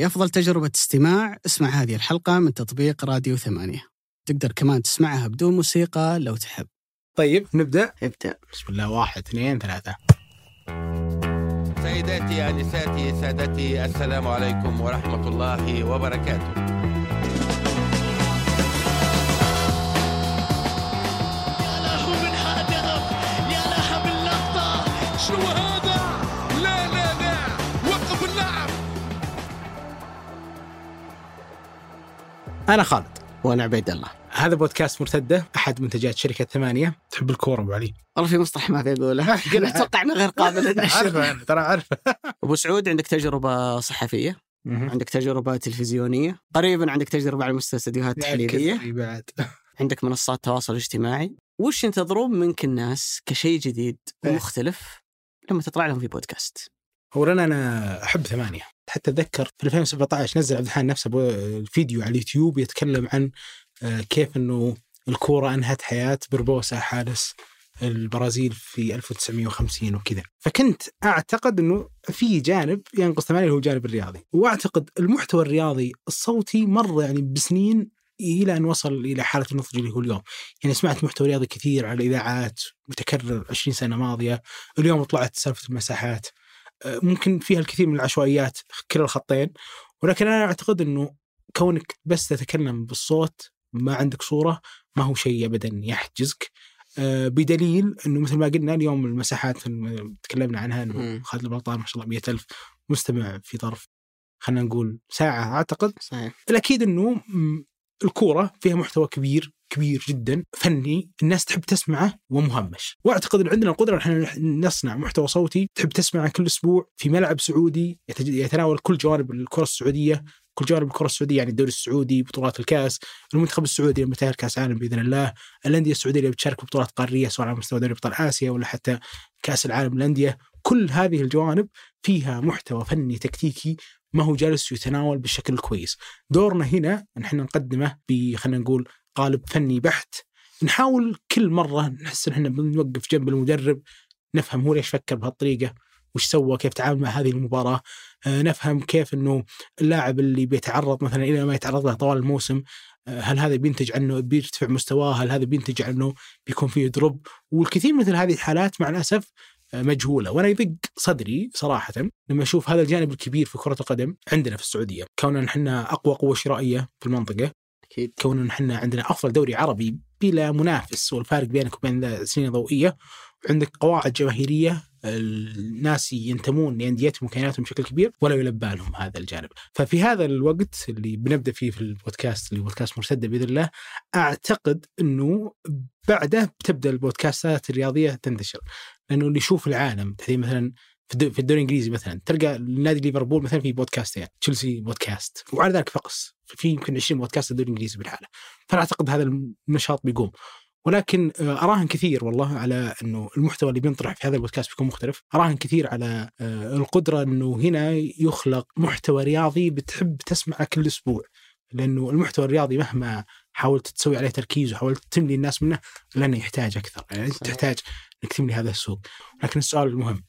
لأفضل تجربة استماع. اسمع هذه الحلقة من تطبيق راديو ثمانية. تقدر كمان تسمعها بدون موسيقى لو تحب. طيب نبدأ؟ ابدأ بسم الله. واحد اثنين ثلاثة. سيداتي انساتي سادتي السلام عليكم ورحمة الله وبركاته. أنا خالد. وأنا عبيد الله. هذا بودكاست مرتدة أحد منتجات شركة ثمانية. تحب الكورة أبو علي؟ والله في مصطلح ما بيقوله قلت أتوقع أنه غير قابل. للنشر ترى عارفه. أبو سعود عندك تجربة صحفية؟ عندك تجربة تلفزيونية؟ قريبا عندك تجربة على مستوى استديوهات تحليلية؟ كثري بعد. عندك منصات تواصل اجتماعي؟ وش ينتظرون منك الناس كشيء جديد إيه. ومختلف لما تطلع لهم في بودكاست؟ اولا أنا أحب ثمانية. حتى أتذكر في 2017 نزل عبد الحان نفسه فيديو على اليوتيوب يتكلم عن آه، كيف إنه الكورة أنهت حياة بربوسا حارس البرازيل في 1950 وكذا. فكنت أعتقد إنه في جانب ينقص ثمانية هو الجانب الرياضي. وأعتقد المحتوى الرياضي الصوتي مر يعني بسنين إلى أن وصل إلى حالة النضج اللي هو اليوم. يعني سمعت محتوى رياضي كثير على الإذاعات متكرر 20 سنة ماضية اليوم طلعت سالفة المساحات. ممكن فيها الكثير من العشوائيات كلا الخطين ولكن أنا أعتقد إنه كونك بس تتكلم بالصوت ما عندك صورة ما هو شيء ابدا يحجزك. آه، بدليل إنه مثل ما قلنا اليوم المساحات تكلمنا عنها إنه. خالد البلطان ما شاء الله 100000 مستمع في ظرف خلينا نقول ساعة أعتقد. صحيح. الأكيد إنه الكورة فيها محتوى كبير كبير جدا فني الناس تحب تسمعه ومهمش. وأعتقد إن عندنا القدرة إن إحنا نصنع محتوى صوتي تحب تسمعه كل أسبوع في ملعب سعودي يتناول كل جوانب الكرة السعودية كل جوانب الكرة السعودية يعني الدوري السعودي بطولات الكاس المنتخب السعودي لما يتاهل كاس عالم بإذن الله الأندية السعودية اللي بتشارك ببطولات قارية سواء على مستوى دوري أبطال آسيا ولا حتى كاس العالم للأندية. كل هذه الجوانب فيها محتوى فني تكتيكي ما هو جالس يتناول بالشكل الكويس. دورنا هنا إن إحنا نقدمه خلينا نقول قالب فني بحت. نحاول كل مرة نحس إن إحنا بنوقف جنب المدرب نفهم هو ليش فكر بهالطريقة وش سوى كيف تعامل مع هذه المباراة. آه نفهم كيف إنه اللاعب اللي بيتعرض مثلا إلى ما يتعرض له طوال الموسم آه هل هذا بينتج عنه بيرتفع مستواه هل هذا بينتج عنه بيكون فيه دروب. والكثير مثل هذه الحالات مع الأسف آه، مجهولة. وأنا يضيق صدري صراحة لما أشوف هذا الجانب الكبير في كرة القدم عندنا في السعودية. كوننا إحنا أقوى قوة شرائية في المنطقة أكيد. كوننا إحنا عندنا أفضل دوري عربي بلا منافس والفارق بينك وبين سنين ضوئيه وعندك قواعد جماهيريه الناس ينتمون لأنديتهم وكياناتهم بشكل كبير ولا يلبى لهم هذا الجانب. ففي هذا الوقت اللي بنبدأ فيه في البودكاست اللي بودكاست مرتدة بإذن الله أعتقد إنه بعده بتبدا البودكاستات الرياضية تنتشر. لأنه اللي يشوف العالم تحديدا مثلا في الدو- في الدوري الإنجليزي مثلا. تلقى نادي ليفربول مثلا في بودكاستين تشيلسي بودكاست. وعلى ذلك فقس. في يمكن 20 بودكاست في الدوري الإنجليزي بالحالة. فأنا أعتقد هذا النشاط بيقوم. ولكن آه، أراهن كثير والله على إنه المحتوى اللي بينطرح في هذا البودكاست بيكون مختلف، أراهن كثير على آه، القدرة إنه هنا يخلق محتوى رياضي بتحب تسمعه كل أسبوع، لأنه المحتوى الرياضي مهما حاولت تسوي عليه تركيز وحاولت تملي الناس منه لأنه يحتاج أكثر، يعني أنت. تحتاج إنك تملي هذا السوق، لكن السؤال المهم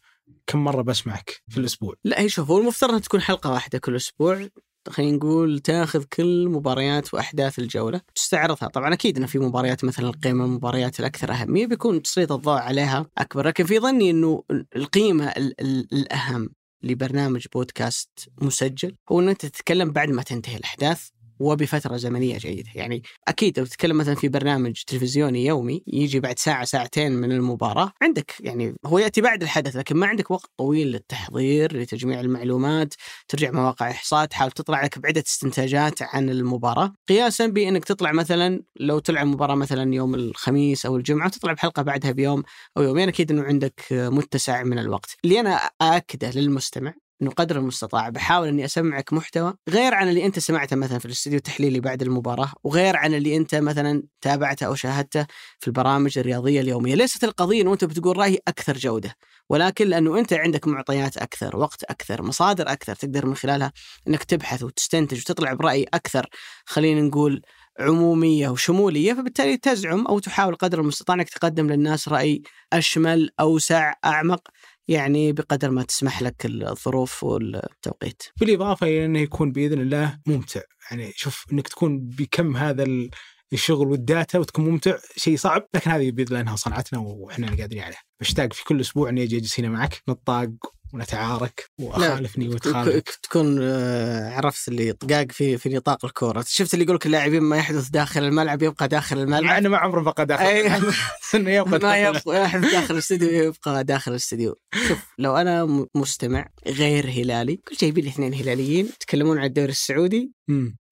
كم مرة بسمعك في الأسبوع؟ لا هي شوف هو المفترض تكون حلقة واحدة كل أسبوع. خلينا نقول تاخذ كل مباريات وأحداث الجولة تستعرضها. طبعا أكيد ان في مباريات مثلا القيمه المباريات الأكثر أهمية بيكون تسليط الضوء عليها أكبر. لكن في ظني إنه القيمة ال- ال- الأهم لبرنامج بودكاست مسجل هو ان أنت تتكلم بعد ما تنتهي الأحداث. وبفترة زمنية جيدة، يعني أكيد لو تتكلم مثلا في برنامج تلفزيوني يومي يجي بعد ساعة ساعتين من المباراة، عندك يعني هو يأتي بعد الحدث لكن ما عندك وقت طويل للتحضير لتجميع المعلومات، ترجع مواقع إحصاء تحاول تطلع لك بعدة استنتاجات عن المباراة، قياسا بإنك تطلع مثلا لو تلعب مباراة مثلا يوم الخميس أو الجمعة تطلع بحلقة بعدها بيوم أو يومين أكيد إنه عندك متسع من الوقت، اللي أنا أأكده للمستمع إنه قدر المستطاع. بحاول إني أسمعك محتوى غير عن اللي أنت سمعته مثلا في الاستديو التحليلي بعد المباراة وغير عن اللي أنت مثلا تابعته أو شاهدته في البرامج الرياضية اليومية، ليست القضية إنه أنت بتقول راي أكثر جودة، ولكن لأنه أنت عندك معطيات أكثر، وقت أكثر، مصادر أكثر تقدر من خلالها إنك تبحث وتستنتج وتطلع برأي أكثر خلينا نقول عمومية وشمولية. فبالتالي تزعم أو تحاول قدر المستطاع إنك تقدم للناس رأي أشمل أوسع أعمق. يعني بقدر ما تسمح لك الظروف والتوقيت. بالإضافة إلى أنه يكون بإذن الله ممتع. يعني شوف إنك تكون بكم هذا ال- الشغل والداتا وتكون ممتع شيء صعب لكن هذه بإذن الله إنها صنعتنا وإحنا قادرين عليها. بشتاق في كل أسبوع إني أجي أجلس هنا معك نطاق ونتعارك وأخالفني وتخالف تكون آه، عرفت اللي طقاق في في نطاق الكورة شفت اللي يقول لك اللاعبين ما يحدث داخل الملعب يبقى داخل مع الملعب إنه ما عمره بقى داخل. إنه يبقى ما داخل. يبقى يحدث داخل الاستديو يبقى داخل الاستديو شوف لو أنا مستمع غير هلالي كل جايبين لي اثنين هلاليين يتكلمون عن الدوري السعودي.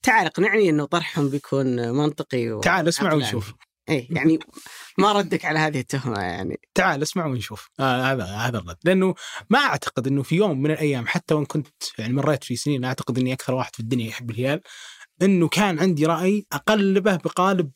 تعال اقنعني إنه طرحهم بيكون منطقي و... تعال اسمع عقلاني. ونشوف اي يعني ما ردك على هذه التهمة يعني. تعال اسمع ونشوف. آه هذا هذا الرد. لأنه ما أعتقد إنه في يوم من الأيام حتى وإن كنت يعني مريت في سنين أعتقد إني أكثر واحد في الدنيا يحب الهلال إنه كان عندي رأي أقلبه بقالب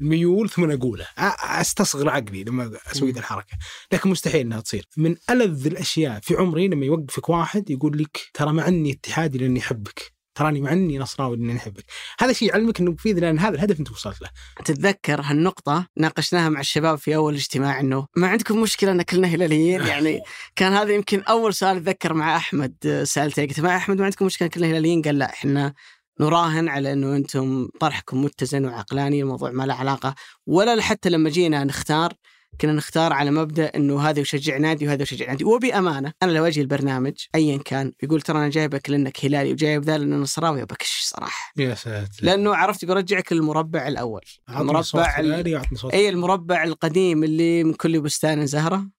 الميول ثم أقوله. أستصغر عقلي لما أسوي ذي الحركة. لكن مستحيل إنها تصير. من ألذ الأشياء في عمري لما يوقفك واحد يقول لك ترى مع إني اتحادي لأني أحبك. تراني مع إني نصراوي لاني احبك هذا شيء يعلمك إنه باذن الله هذا الهدف أنت وصلت له. تتذكر هالنقطة ناقشناها مع الشباب في أول اجتماع إنه ما عندكم مشكلة أن كلنا هلاليين؟ يعني كان هذا يمكن أول سؤال أتذكر مع أحمد آه، سألته قلت ما أحمد ما عندكم مشكلة أن كلنا هلاليين؟ قال لا إحنا نراهن على أنه أنتم طرحكم متزن وعقلاني الموضوع ما له علاقة. ولا حتى لما جينا نختار كنا نختار على مبدأ إنه هذا يشجع نادي وهذا يشجع نادي. وبأمانة أنا لو أجي البرنامج ايا كان يقول ترى أنا جايبك لأنك هلالي وجايب ذا لأنه نصراوي بكش صراحة. يا ساتر. لأنه عرفت برجعك للمربع الأول. المربع ال- اي المربع القديم اللي من كل بستان زهرة.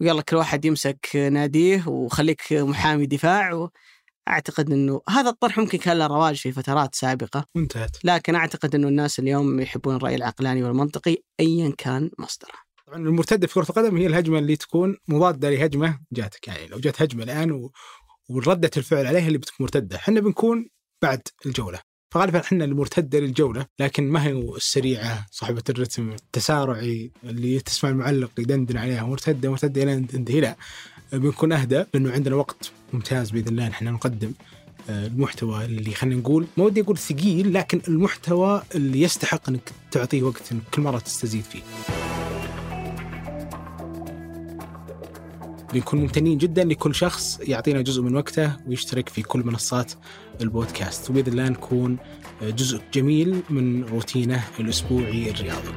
ويلا كل واحد يمسك ناديه وخليك محامي دفاع. و... اعتقد إنه هذا الطرح ممكن كان له رواج في فترات سابقة. وانتهت. لكن أعتقد إنه الناس اليوم يحبون الرأي العقلاني والمنطقي ايا كان مصدره. طبعا المرتدة في كرة القدم هي الهجمة اللي تكون مضادة لهجمة جاتك. يعني لو جات هجمة الآن و... وردة الفعل عليها اللي بتكون مرتدة. إحنا بنكون بعد الجولة. فغالبا إحنا المرتدة للجولة لكن ما هي السريعة صاحبة الرتم التسارعي اللي تسمع المعلق يدندن عليها مرتدة مرتدة إلى تنتهي. لا بنكون أهدى لأنه عندنا وقت ممتاز بإذن الله نحن نقدم آه، المحتوى اللي خلينا نقول ما ودي أقول ثقيل لكن المحتوى اللي يستحق إنك تعطيه وقت كل مرة تستزيد فيه. بنكون ممتنين جدا لكل شخص يعطينا جزء من وقته ويشترك في كل منصات البودكاست وبإذن الله نكون جزء جميل من روتينه الأسبوعي الرياضي.